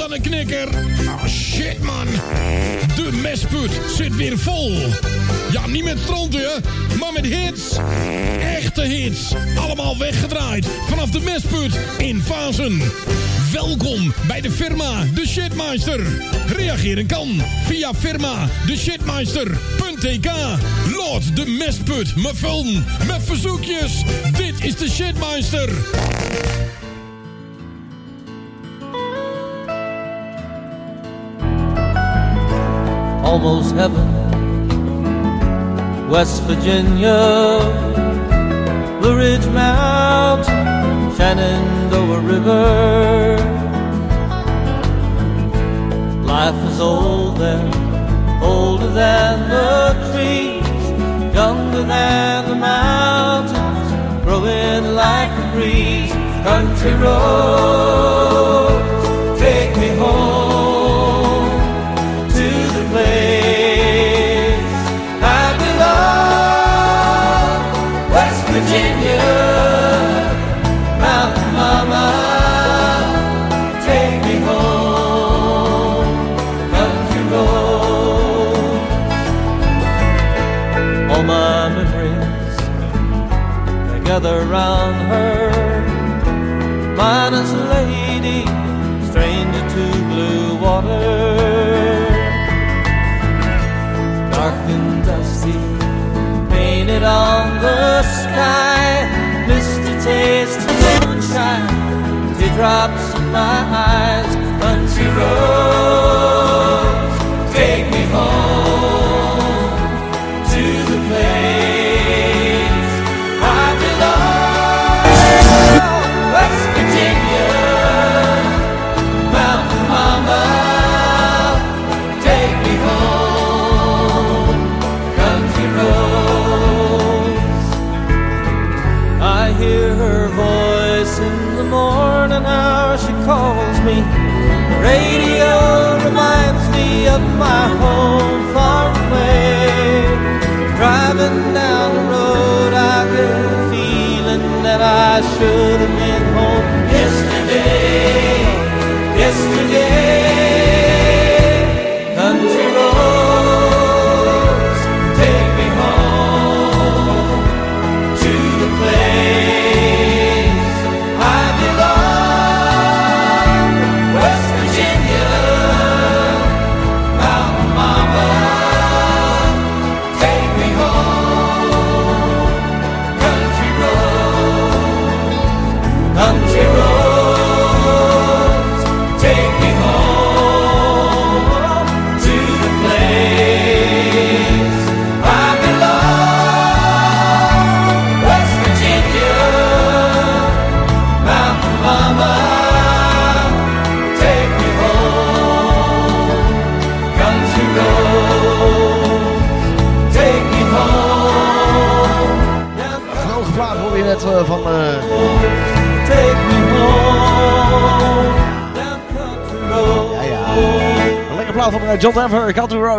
aan de knikker. Ah, shit, man. De mesput zit weer vol. Ja, niet met stront, hè, maar met hits. Echte hits. Allemaal weggedraaid vanaf de mesput in Fasen. Welkom bij de firma De Shitmeister. Reageren kan via firma de shitmeister.tk. Lord de mestput, mijn film, met verzoekjes. Dit is de Shitmeister. Almost heaven. West Virginia, Blue Ridge Mountain, Shenandoah River. Life is old there, older than the trees, younger than the mountains, growing like a breeze. Country roads, teardrops in my eyes. Country roads,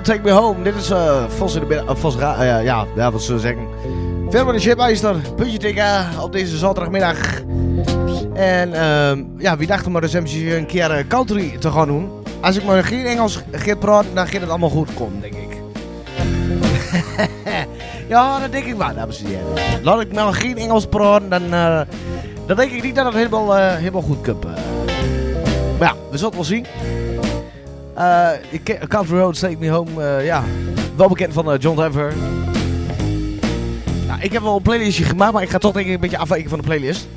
Take Me Home. Dit is eh Vos in de middag... eh, eh, ja, ja, wat zullen we zeggen. Verder de Shipmeister, puntje tikken op deze zaterdagmiddag. En ehm, ja, wie dacht er maar MC een keer country te gaan doen. Als ik maar geen Engels ga praten, dan gaat het allemaal goed komen, denk ik. ja, dat denk ik wel, dames en heren. Laat ik maar geen Engels praten, dan, denk ik niet dat het helemaal, helemaal goed komt. Maar ja, we zullen het wel zien. Eh, Country Road, Take Me Home, eh, ja, wel bekend van eh, John Denver. Nou, ik heb wel een playlistje gemaakt, maar ik ga toch denk ik een beetje afwijken van de playlist.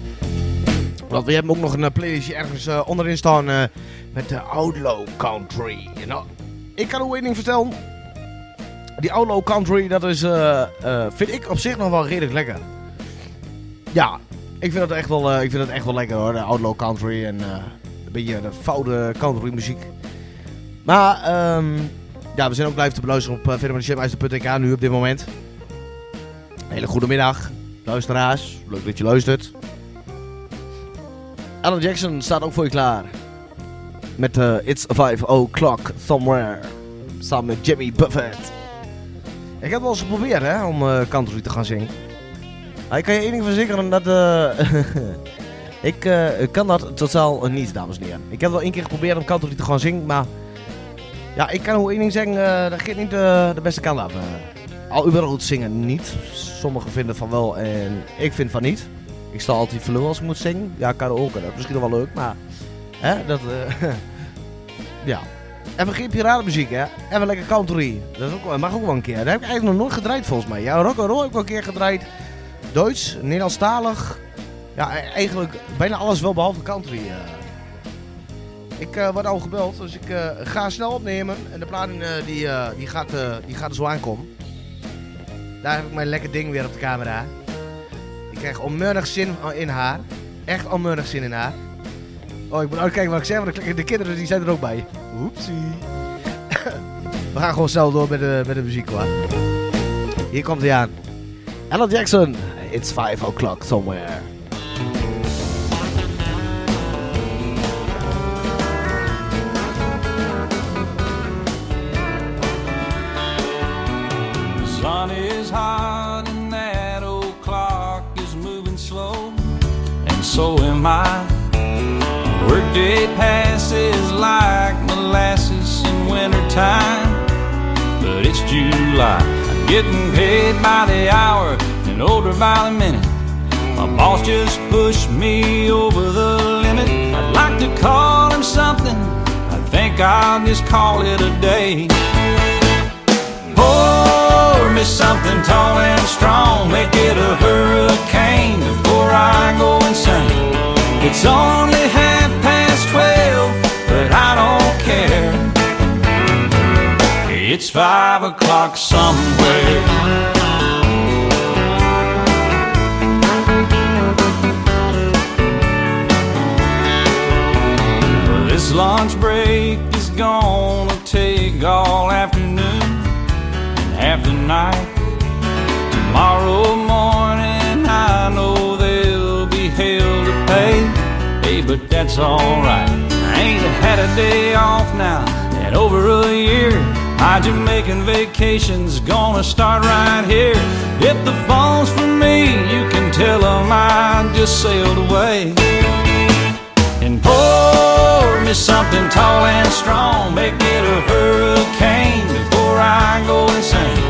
Want we hebben ook nog een playlistje ergens onderin staan met de Outlaw Country. Nou, ik kan u één ding vertellen. Die Outlaw Country, dat is, eh, vind ik op zich nog wel redelijk lekker. Ja, ik vind dat echt wel, ik vind dat echt wel lekker hoor, de Outlaw Country en een beetje de foute country muziek. Maar, ehm, ja, we zijn ook live te beluisteren op uh, nu op dit moment. Hele goede middag, luisteraars. Leuk dat je luistert. Alan Jackson staat ook voor je klaar. Met uh, It's 5 O'Clock Somewhere. Samen met Jimmy Buffett. Ik heb wel eens geprobeerd hè, om uh, te gaan zingen. Maar ik kan je één ding verzekeren dat... Ik ik kan dat totaal niet, dames en heren. Ik heb wel één keer geprobeerd om country te gaan zingen, maar... Ja, ik kan hoe één ding zeggen, eh, dat gaat niet eh, de beste kant af. eh. al überhaupt zingen niet. Sommigen vinden van wel en ik vind van niet. Ik sta altijd verloren als ik moet zingen. Ja, kan ook. Dat is misschien wel leuk, maar... Hè, dat... ja. Even geen piratenmuziek, hè. Even lekker country. Dat is ook, mag ook wel een keer. Dat heb ik eigenlijk nog nooit gedraaid, volgens mij. Ja, rock and roll heb ik wel een keer gedraaid. Duits, Nederlandstalig. Ja, e- eigenlijk bijna alles wel behalve country. Ik eh, word al gebeld, dus ik eh, ga snel opnemen. En de planning eh, die, die, gaat, die gaat er zo aankomen. Daar heb ik mijn lekker ding weer op de camera. Ik krijg onmiddellijk zin in haar. Echt onmiddellijk zin in haar. Oh, ik moet uitkijken wat ik zeg, want de- de kinderen die zijn er ook bij. Oepsie. We gaan gewoon snel door met de, met de muziek hoor. Hier komt hij aan. Alan Jackson, it's 5 o'clock somewhere. Workday passes like molasses in wintertime, but it's July. I'm getting paid by the hour and older by the minute. My boss just pushed me over the limit. I'd like to call him something. I think I'll just call it a day. Pour me something tall and strong, make it a hurricane before I go insane. It's only care. It's five o'clock somewhere. This lunch break is gonna take all afternoon and half the night. Tomorrow morning, I know there'll be hell to pay. Hey, but that's alright. Ain't had a day off now in over a year. My Jamaican vacation's gonna start right here. If the phone's for me, you can tell 'em I just sailed away and pour me something tall and strong. Make it a hurricane before I go insane.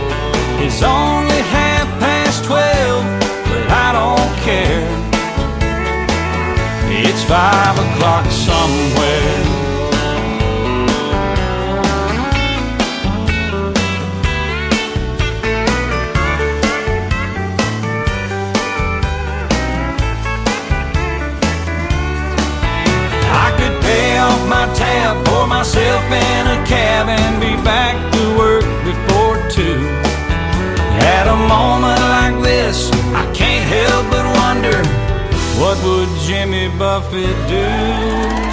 It's only half past twelve, but I don't care. It's five o'clock somewhere. Myself in a cab, and be back to work before two. At a moment like this, I can't help but wonder what would Jimmy Buffett do?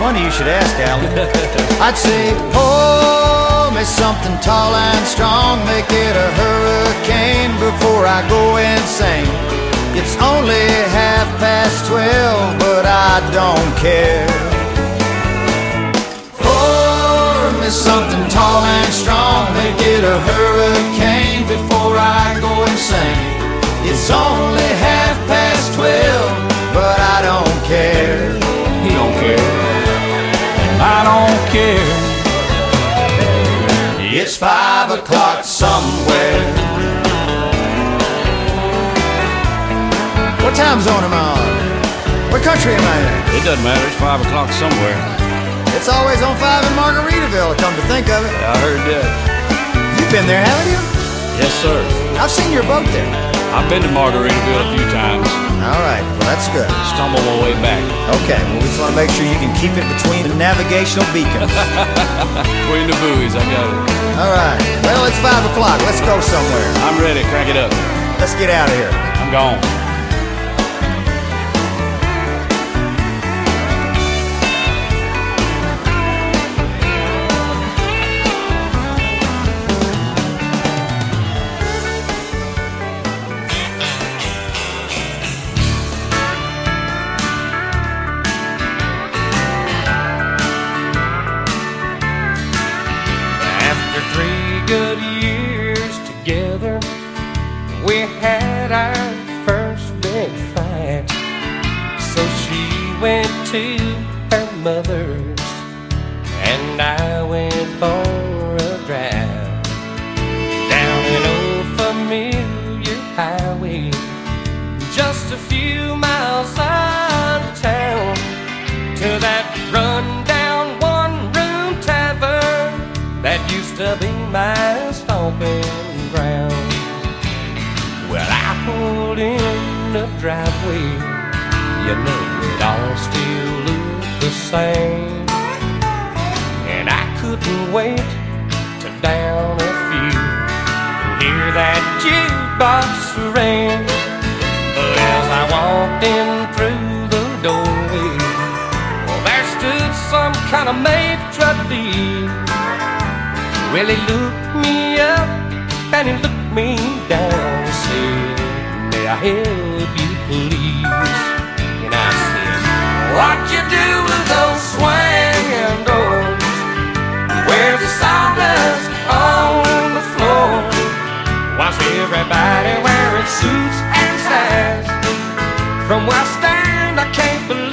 Funny you should ask, Alan. I'd say, pour me something tall and strong, make it a hurricane before I go insane. It's only half past twelve, but I don't care. Me something tall and strong, make it a hurricane before I go insane. It's only half past twelve, but I don't care. He don't care. I don't care. It's five o'clock somewhere. What time zone am I on? What country am I in? It doesn't matter. It's five o'clock somewhere. It's always on five in Margaritaville, come to think of it. I heard that. You've been there, haven't you? Yes, sir. I've seen your boat there. I've been to Margaritaville a few times. All right, well, that's good. Stumble my way back. Okay, well, we just want to make sure you can keep it between the navigational beacons. Between the buoys, I got it. All right, well, it's five o'clock. Let's go somewhere. I'm ready. Crank it up. Let's get out of here. I'm gone. went to her mother's, and I went for a drive down an old familiar highway, just a few miles out of town to that rundown one-room tavern that used to be my stomping ground. Well, I pulled in the driveway, you know all still looked the same, and I couldn't wait to down a few and hear that jukebox ring. But as I walked in through the doorway, well, there stood some kind of maitre d'. Well, he looked me up and he looked me down and said, May I help you, please? What you do with those swinging doors? Where's the sawdust on the floor? Everybody wearing suits and ties? From where I stand, I can't believe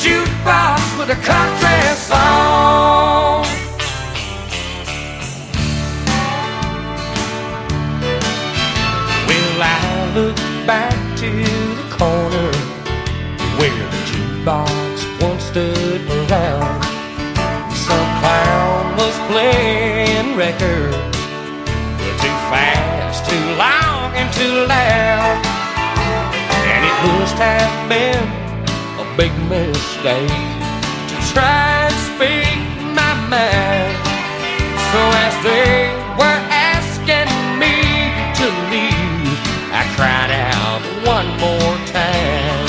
jukebox with a country song. Well, I look back to the corner where the jukebox once stood around. Some clown was playing records too fast, too long, and too loud. And it must have been big mistake to try and speak my mind. So as they were asking me to leave, I cried out one more time.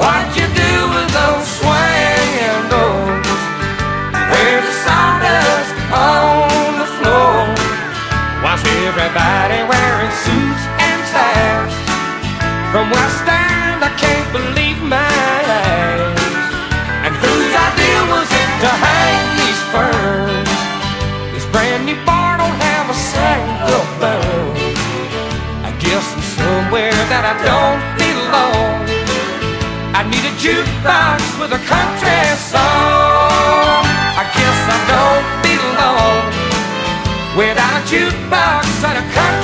What'd you do with those swinging doors? Where's the sawdust on the floor? Why's everybody wearing suits and ties? From where I don't belong. I need a jukebox with a country song. I guess I don't belong without a jukebox and a country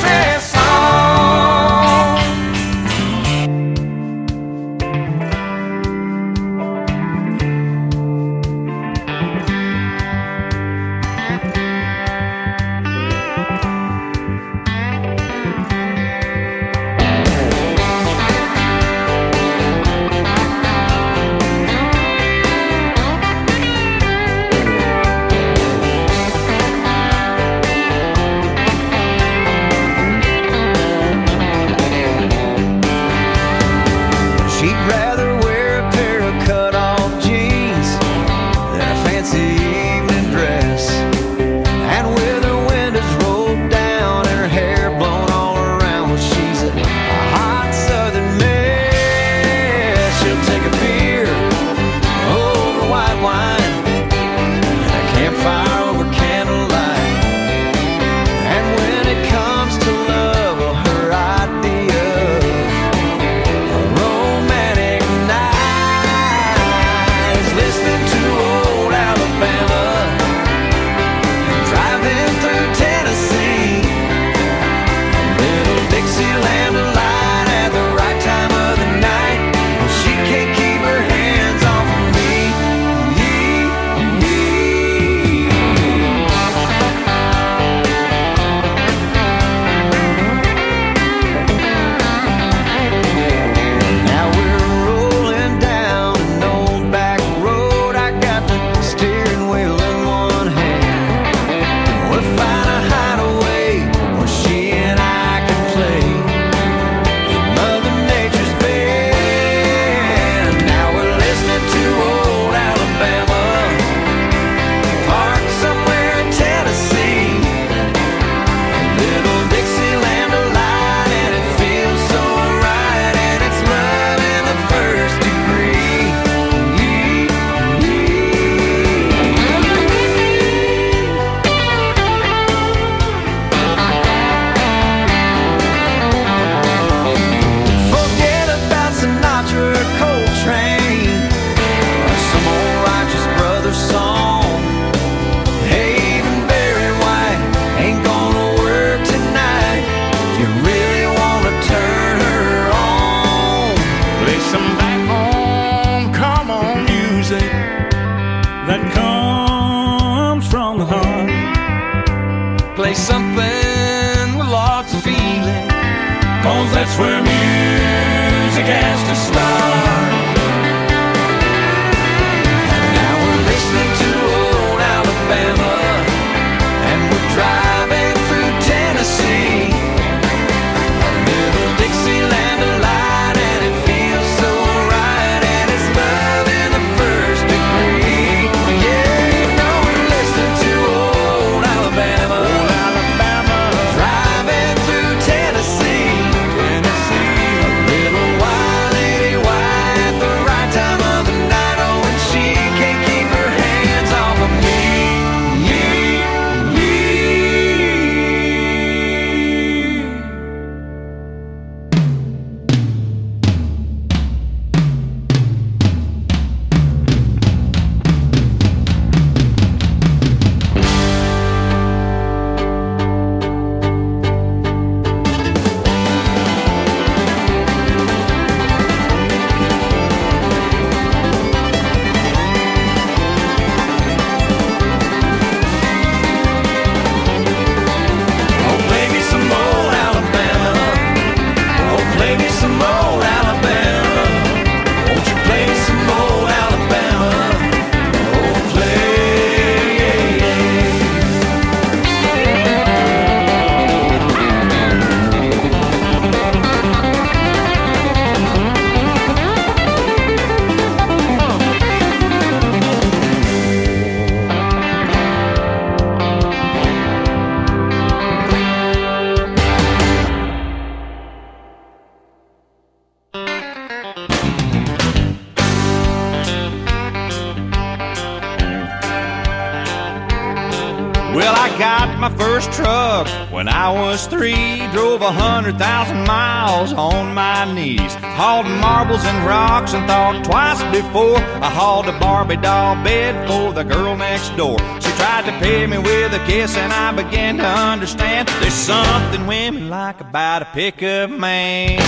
hundred thousand miles on my knees. Hauled marbles and rocks and thought twice before I hauled a Barbie doll bed for the girl next door. She tried to pay me with a kiss and I began to understand there's something women like about a pickup man.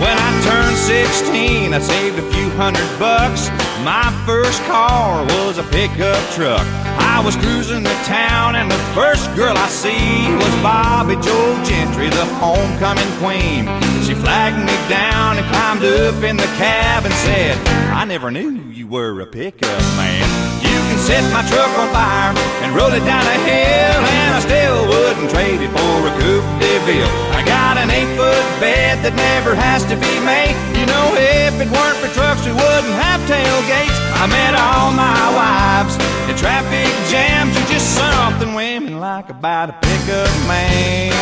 When I turned 16, I saved a few hundred bucks. My first car was a pickup truck. I was cruising the town, and the first girl I see was Bobby Joe Gentry, the homecoming queen. She flagged me down and climbed up in the cab and said, I never knew you were a pickup man. You can set my truck on fire and roll it down a hill, and I still wouldn't trade it for a Coupe de Ville. I got an eight foot bed that never has to be made. You know, if it weren't for trucks, we wouldn't have tailgates. I met all my wives in traffic jams, and just something women like about a pickup man.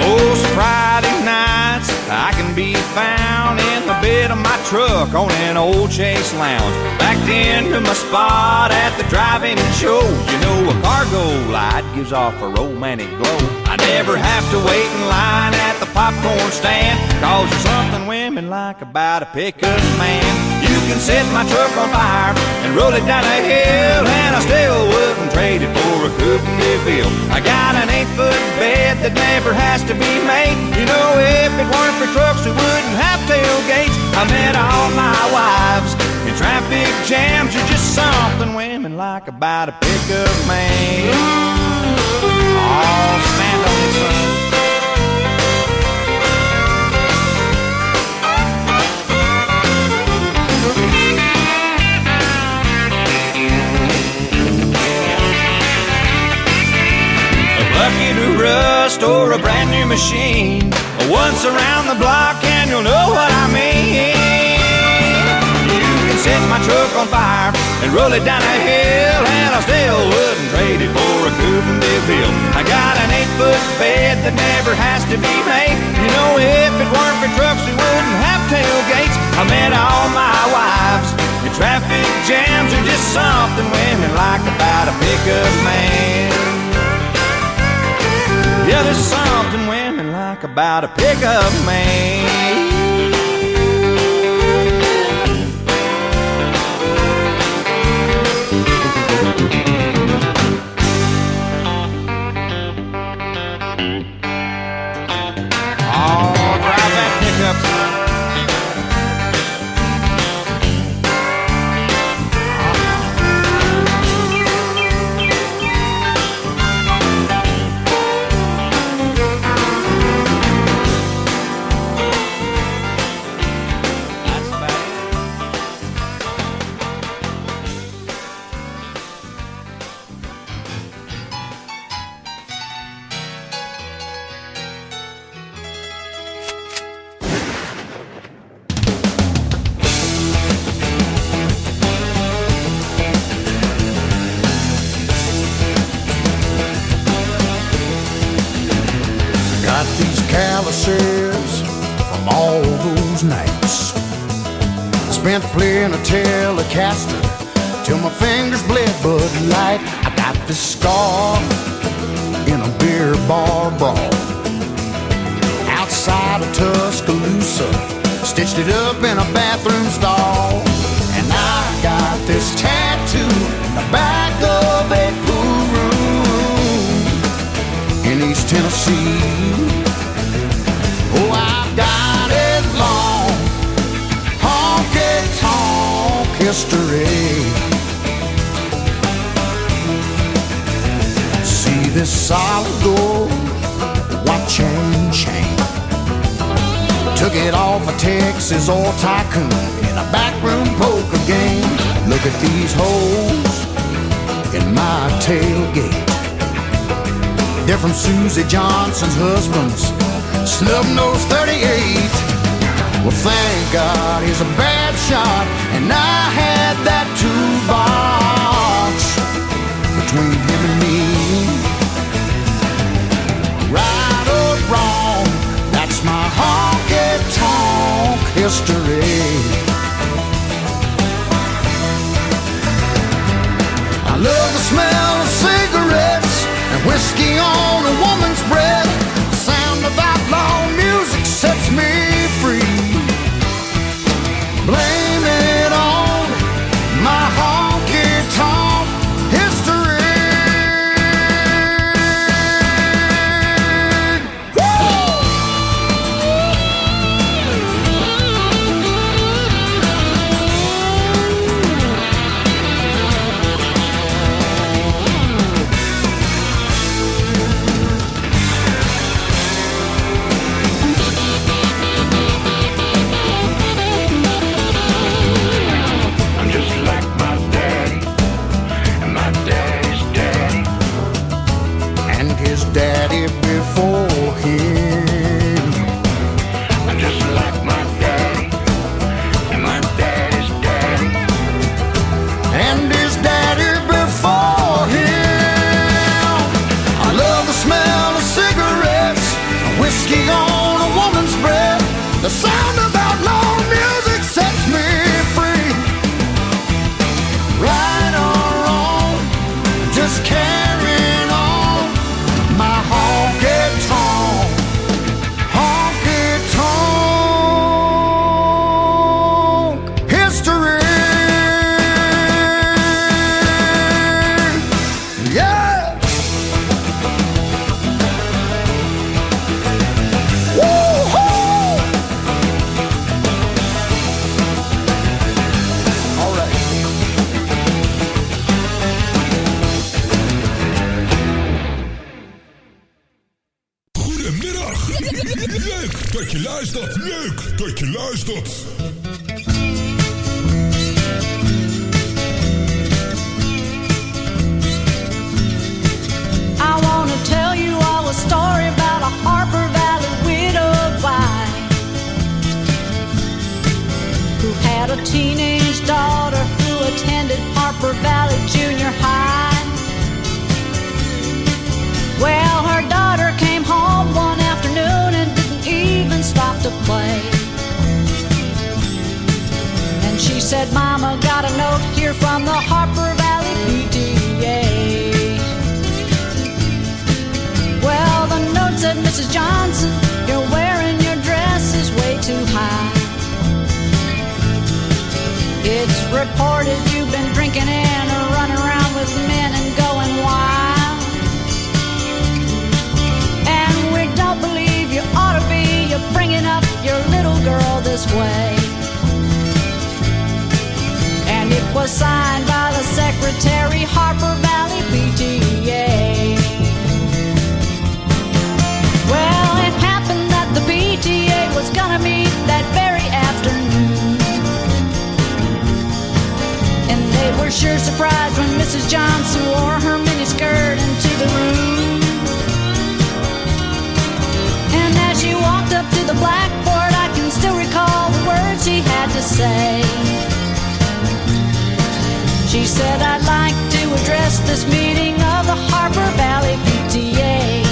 Most Friday nights I can be found in the bed of my truck on an old Chase Lounge. Backed into my spot at the drive-in show. You know a cargo light gives off a romantic glow. I never have to wait in line at the popcorn stand. Cause there's something women like about a pickup man. You can set my truck on fire and roll it down a hill, and I still wouldn't trade it for a Coupe de Ville. I got an eight-foot bed that never has to be made. You know, if it weren't for trucks, we wouldn't have tailgates. I met all my wives in traffic jams. You're just something women like about a pickup man. Oh, stand on it, son. Bucket rust or a brand new machine. Once around the block and you'll know what I mean. You can set my truck on fire and roll it down a hill, and I still wouldn't trade it for a Coupe de Ville. I got an eight-foot bed that never has to be made. You know, if it weren't for trucks, we wouldn't have tailgates. I met all my wives in traffic jams are just something women like about a pickup man. Yeah, there's something women like about a pickup man. It up in a bathroom stall. And I got this tattoo in the back of a pool room in East Tennessee. Oh, I've got it long, honky tonk history. See this solid gold Took it off a Texas oil tycoon in a backroom poker game. Look at these holes in my tailgate. They're from Susie Johnson's husband's snub nose 38. Well, thank God he's a bad shot, and I had that two history. I love the smell of cigarettes and whiskey on a woman's breath. The sound of outlaw music sets me free. were sure surprised when Mrs. Johnson wore her miniskirt into the room. And as she walked up to the blackboard, I can still recall the words she had to say. She said, I'd like to address this meeting of the Harper Valley PTA.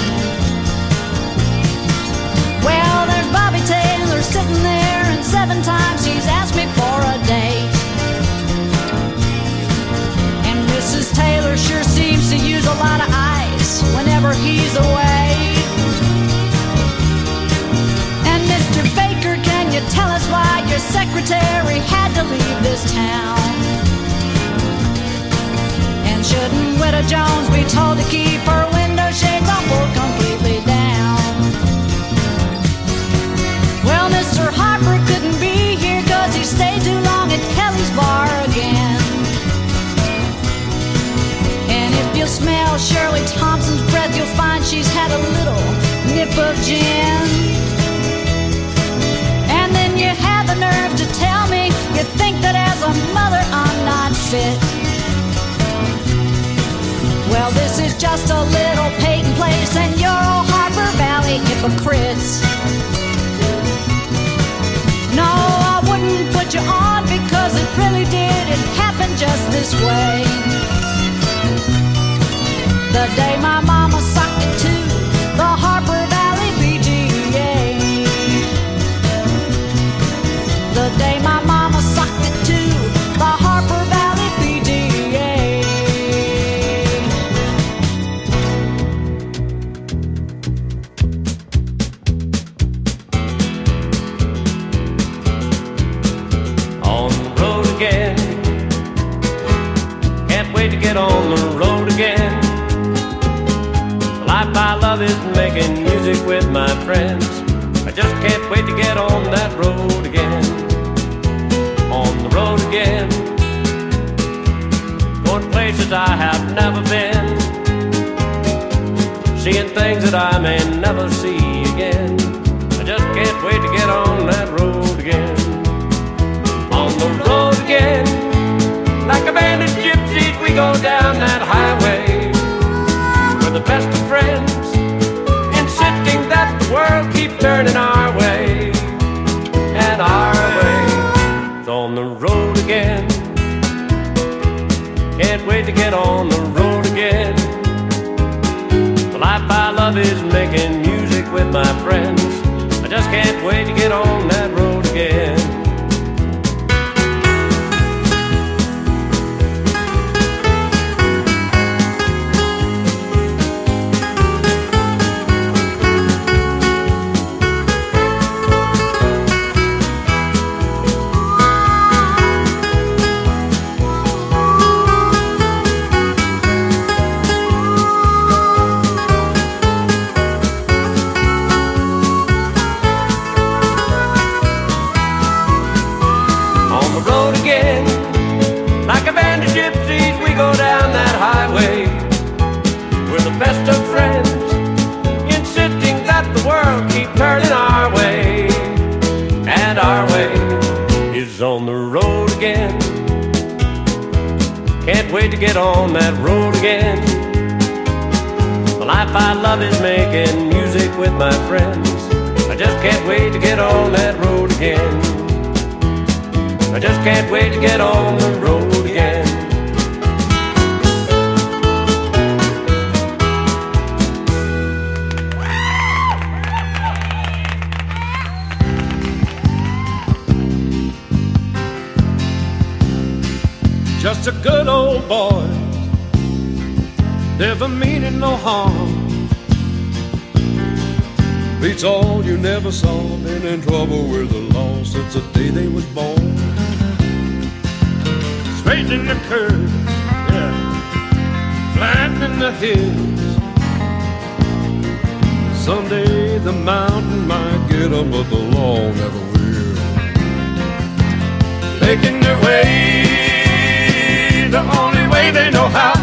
Well, there's Bobby Taylor sitting there, and seven times he's asked me. She's away. And Mr. Baker, can you tell us why your secretary had to leave this town? And shouldn't Widow Jones be told to keep her window shades off or completely down? Well, Mr. Harper couldn't be here cause he stayed too long at Kelly's bar Shirley Thompson's breath, you'll find she's had a little nip of gin. And then you have the nerve to tell me you think that as a mother I'm not fit. Well, this is just a little Peyton place, and you're all Harper Valley hypocrites. No, I wouldn't put you on because it really did. It happened just this way. The day my mama socked it to the Harper Valley PTA. The day my mama socked it to the Harper Valley PTA. on the road again. Can't wait to get on the road love is making music with my friends. I just can't wait to get on that road again. On the road again. Going places I have never been. Seeing things that I may never see again. I just can't wait to get on that road again on the road again. Like a band of gypsies, we go down that highway. We're the best of friends, world keep turning our way. And our way is on the road again. Can't wait to get on the road again. The life I love is making music with my friends. I just can't wait to get on that I just can't wait to get on the road again. just a good old boy, never meaning no harm. Beats all you never saw, been in trouble with the law since the day they was born. Straightening the curves, yeah, flattening the hills. Someday the mountain might get 'em, but the law never will. Making their way the only way they know how.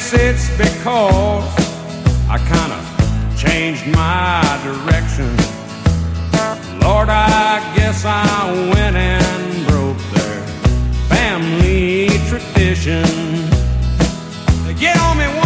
guess it's because I kinda changed my direction. Lord, I guess I went and broke their family tradition. They get on me.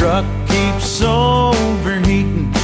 truck keeps overheating.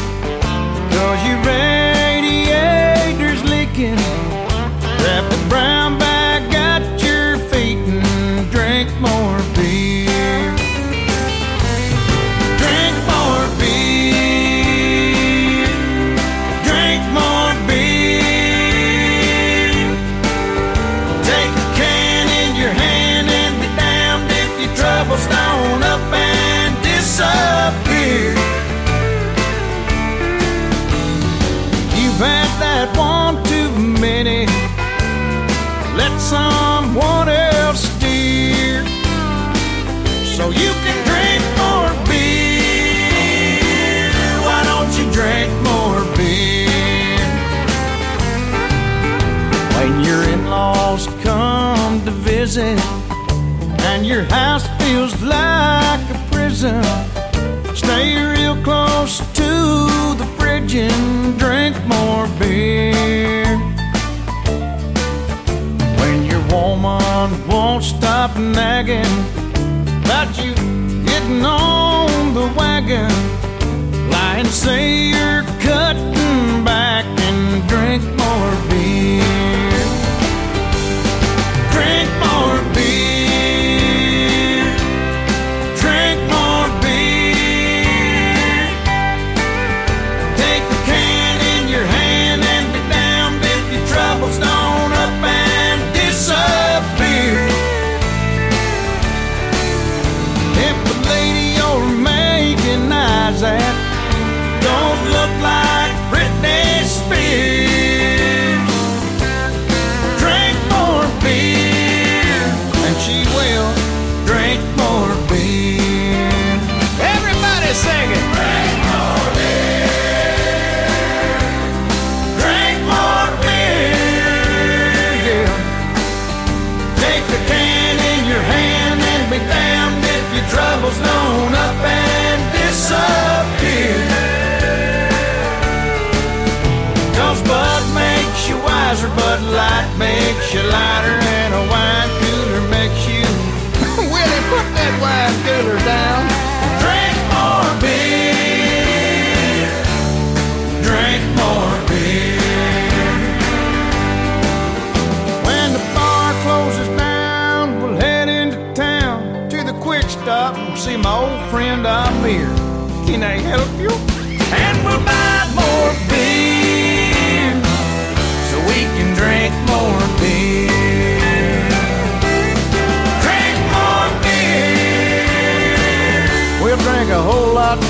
Stop nagging about you getting on the wagon, and say you're cutting back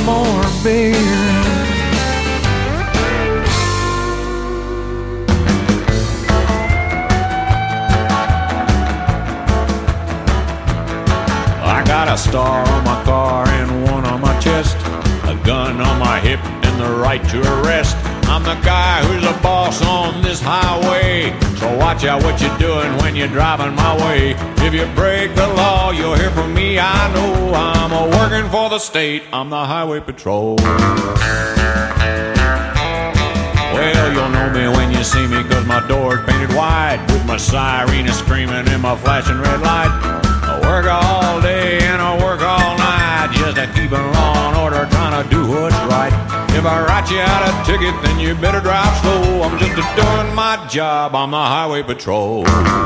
more beer. I got a star on my car and one on my chest, a gun on my hip and the right to arrest. I'm the guy who's the boss on this highway. So watch out what you're doing when you're driving my way. If you break the law, you'll hear from me. I know I'm a working for the state. I'm the highway patrol. Well, you'll know me when you see me, cause my door's painted white. With my siren screaming and my flashing red light. I work all day and I work all night just to keep it law and order, trying to do what's right. If I write you out a ticket, then you better drive slow. I'm just doing my job, I'm the highway patrol. I'm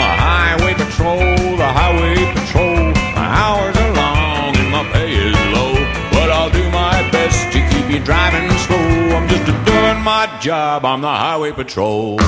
the highway patrol, the highway patrol. My hours are long and my pay is low, but I'll do my best to keep you driving slow. I'm just doing my job, I'm the highway patrol.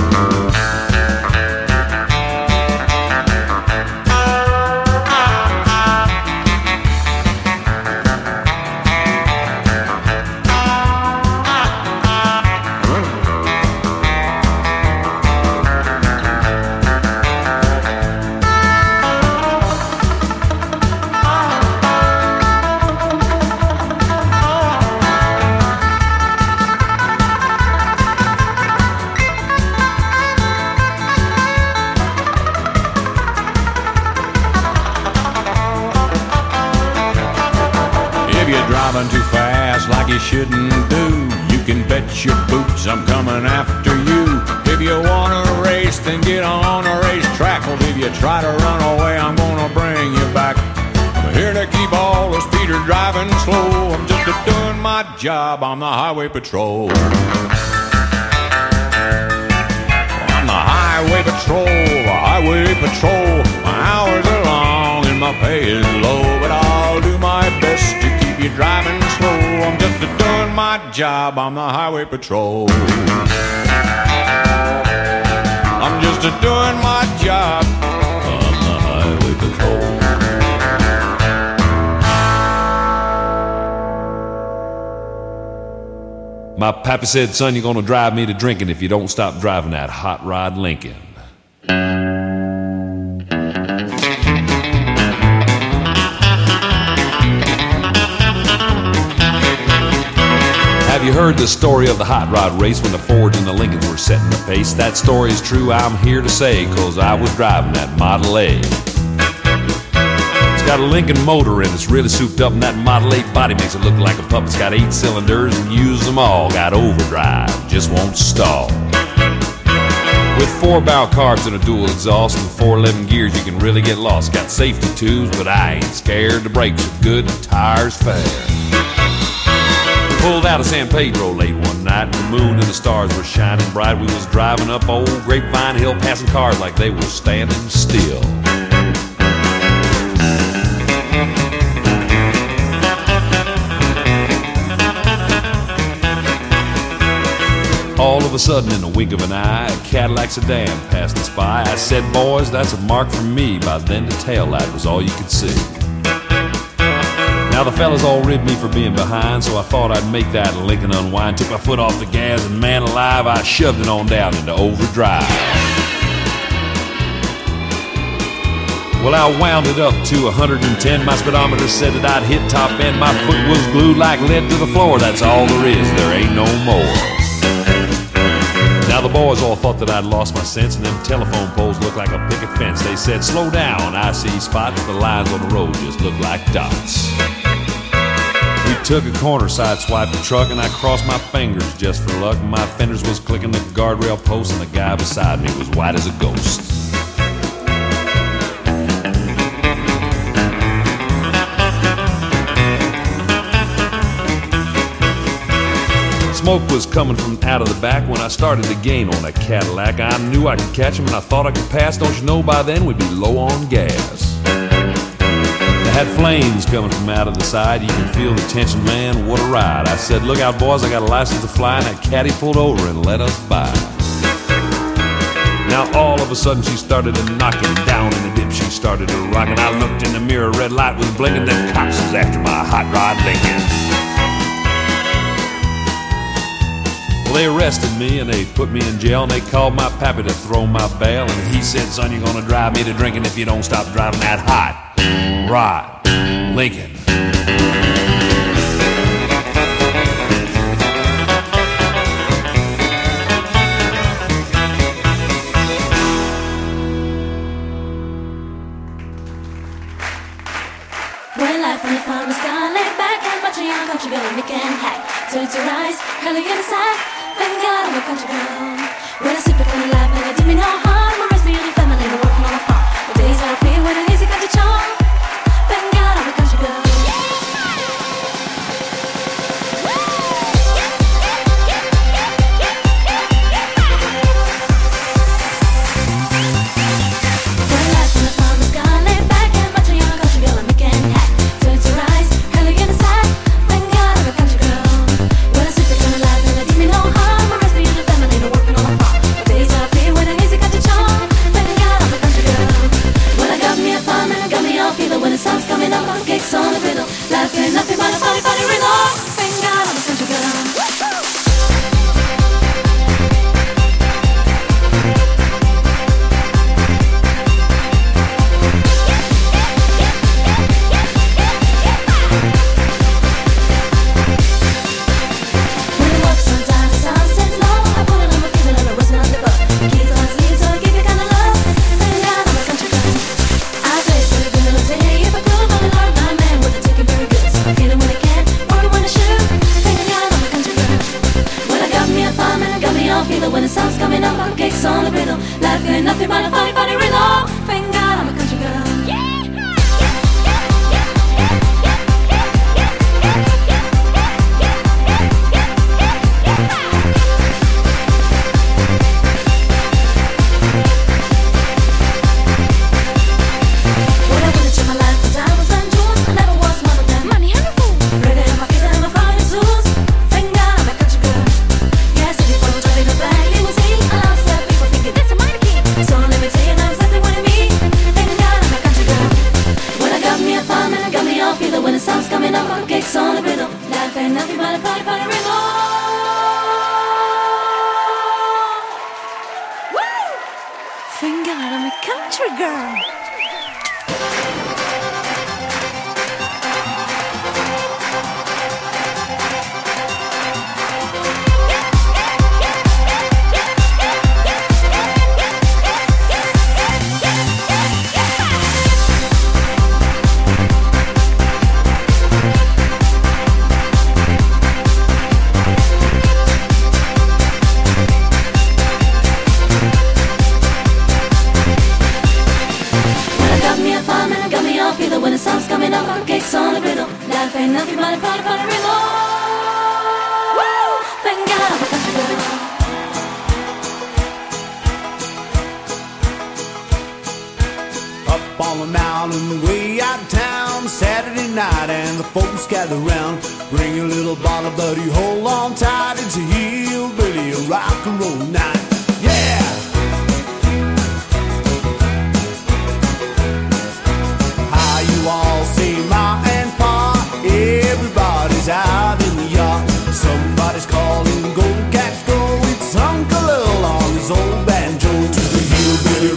Job. I'm the highway patrol. I'm the highway patrol, the highway patrol. My hours are long and my pay is low, but I'll do my best to keep you driving slow. I'm just doing my job. I'm the highway patrol. I'm just doing my job. My pappy said, son, you're gonna drive me to drinking if you don't stop driving that hot rod Lincoln. Have you heard the story of the hot rod race when the Fords and the Lincolns were setting the pace, that story is true, I'm here to say, cause I was driving that Model A. Got a Lincoln motor and it's really souped up, and that Model A body makes it look like a pup. It's got eight cylinders and use them all. Got overdrive, just won't stall. With four barrel carbs and a dual exhaust and 411 gears, you can really get lost. Got safety tubes, but I ain't scared. The brakes are good, the tires fair. We pulled out of San Pedro late one night, the moon and the stars were shining bright. We was driving up old Grapevine Hill, passing cars like they were standing still. Of a sudden, in the wink of an eye, a Cadillac sedan passed us by. I said, Boys, that's a mark for me. By then, the tail light was all you could see. Now, the fellas all ribbed me for being behind, so I thought I'd make that Lincoln unwind. Took my foot off the gas, and man alive, I shoved it on down into overdrive. Well, I wound it up to 110. My speedometer said that I'd hit top end. My foot was glued like lead to the floor. That's all there is, there ain't no more. The boys all thought that I'd lost my sense, and them telephone poles looked like a picket fence. They said, "Slow down, I see spots." The lines on the road just look like dots. We took a corner, side swiped the truck, and I crossed my fingers just for luck. My fenders was clicking the guardrail post, and the guy beside me was white as a ghost. Smoke was coming from out of the back when I started to gain on a Cadillac. I knew I could catch him and I thought I could pass. Don't you know by then we'd be low on gas. They had flames coming from out of the side. You can feel the tension, man. What a ride. I said, Look out, boys, I got a license to fly. And that caddy pulled over and let us by. Now all of a sudden she started to knock knocking down in the dip. She started to rock, and I looked in the mirror. Red light was blinking. Them cops was after my hot rod Lincoln. Well, they arrested me and they put me in jail and they called my pappy to throw my bail. And he said, Son, you're gonna drive me to drinking if you don't stop driving that hot rod Lincoln.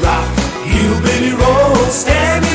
rock. You baby roll, stand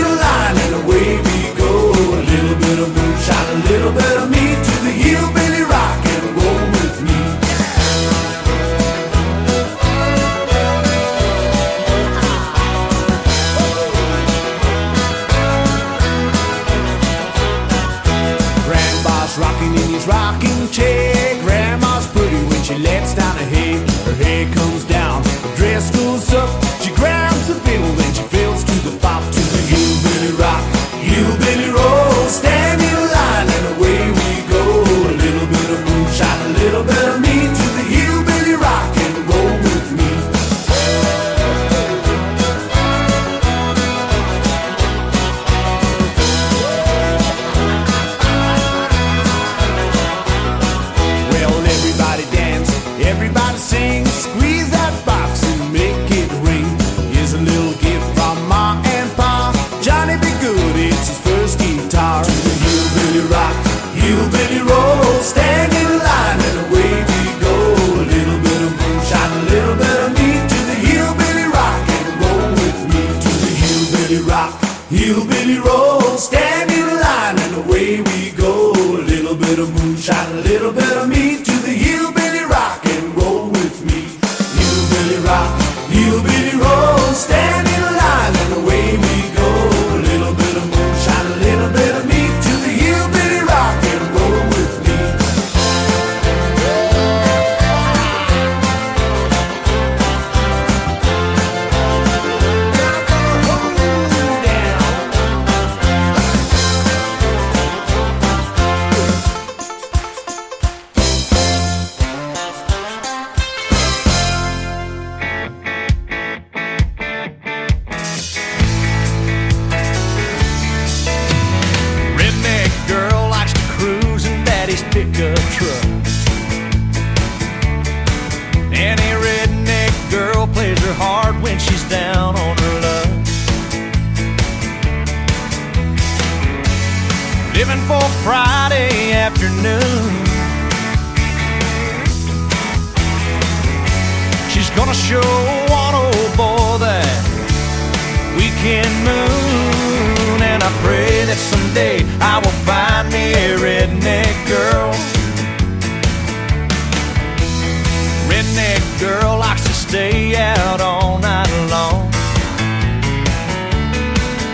stay out all night long.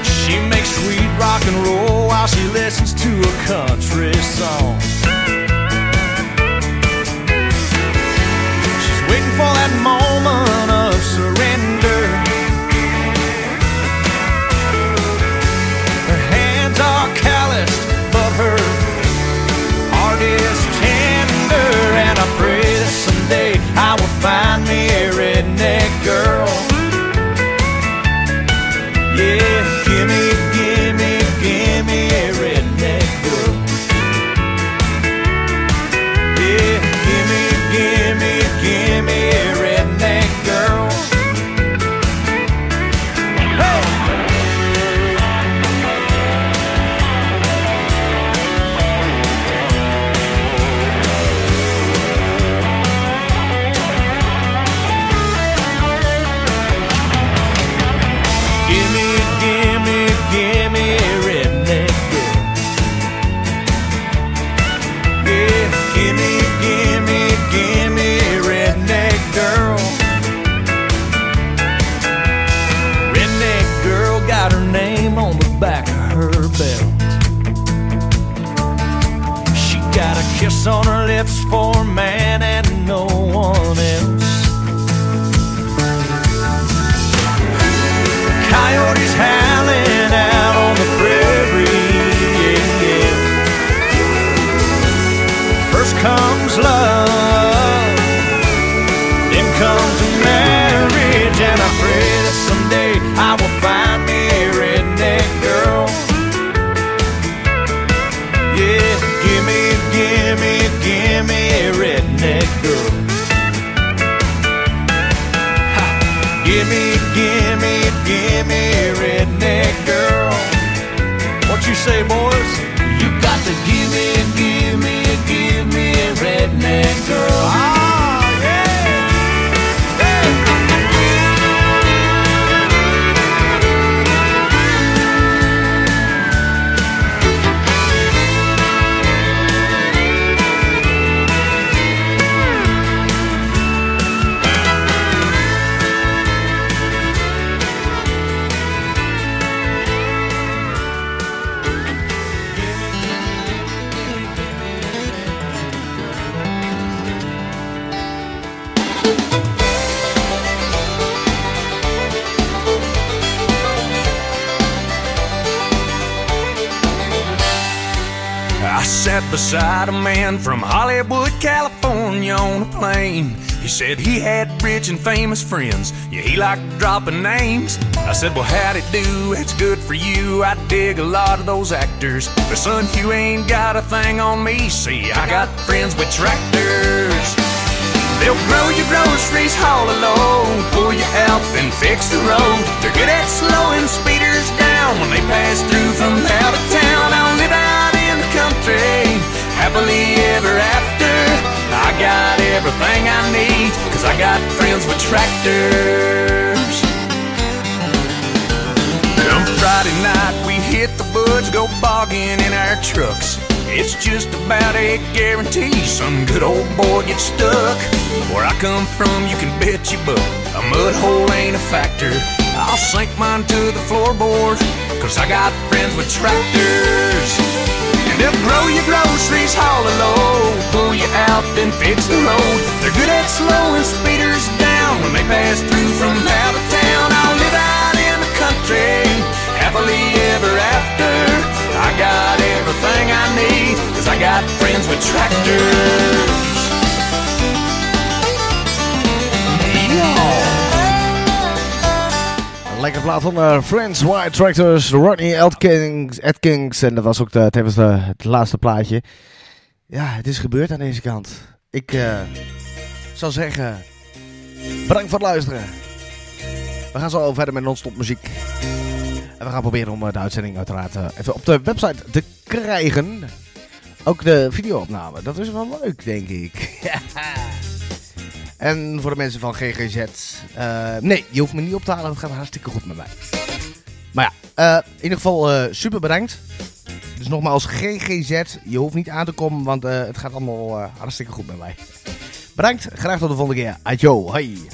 She makes sweet rock and roll while she listens to a country song. She's waiting for that moment on her lips for man and no one else. say, boys? Man from Hollywood, California on a plane. He said he had rich and famous friends. Yeah, he liked dropping names. I said, Well, how'd it do? It's good for you. I dig a lot of those actors. But son, you ain't got a thing on me. See, I got friends with tractors. They'll grow your groceries, haul a load, pull you out, then fix the road. They're good at slowing speeders down when they pass through from out of town. I'll live out in the country, happily ever after. I got everything I need, cause I got friends with tractors. Come Friday night, we hit the woods, go bogging in our trucks. It's just about a guarantee some good old boy gets stuck. Where I come from, you can bet you buck. A mud hole ain't a factor. I'll sink mine to the floorboard, cause I got friends with tractors. They'll grow your groceries, haul a load, pull you out, then fix the road. They're good at slowing speeders down when they pass through from out of town. I'll live out in the country, happily ever after. I got everything I need, cause I got friends with tractors. Lekker plaat van eh, Friends White Tractors, Rodney Atkins, Atkins. En dat was ook tevens het laatste plaatje. Ja, het is gebeurd aan deze kant. Ik eh, zou zeggen, bedankt voor het luisteren. We gaan zo verder met non-stop muziek. En we gaan proberen om eh, de uitzending uiteraard even op de website te krijgen. Ook de videoopname, dat is wel leuk denk ik. En voor de mensen van GGZ. eh, nee, je hoeft me niet op te halen. Het gaat hartstikke goed met mij. Maar ja, eh, in ieder geval eh, super bedankt. Dus nogmaals, GGZ. Je hoeft niet aan te komen, want het gaat allemaal hartstikke goed met mij. Bedankt. Graag tot de volgende keer. Adjo. Hoi.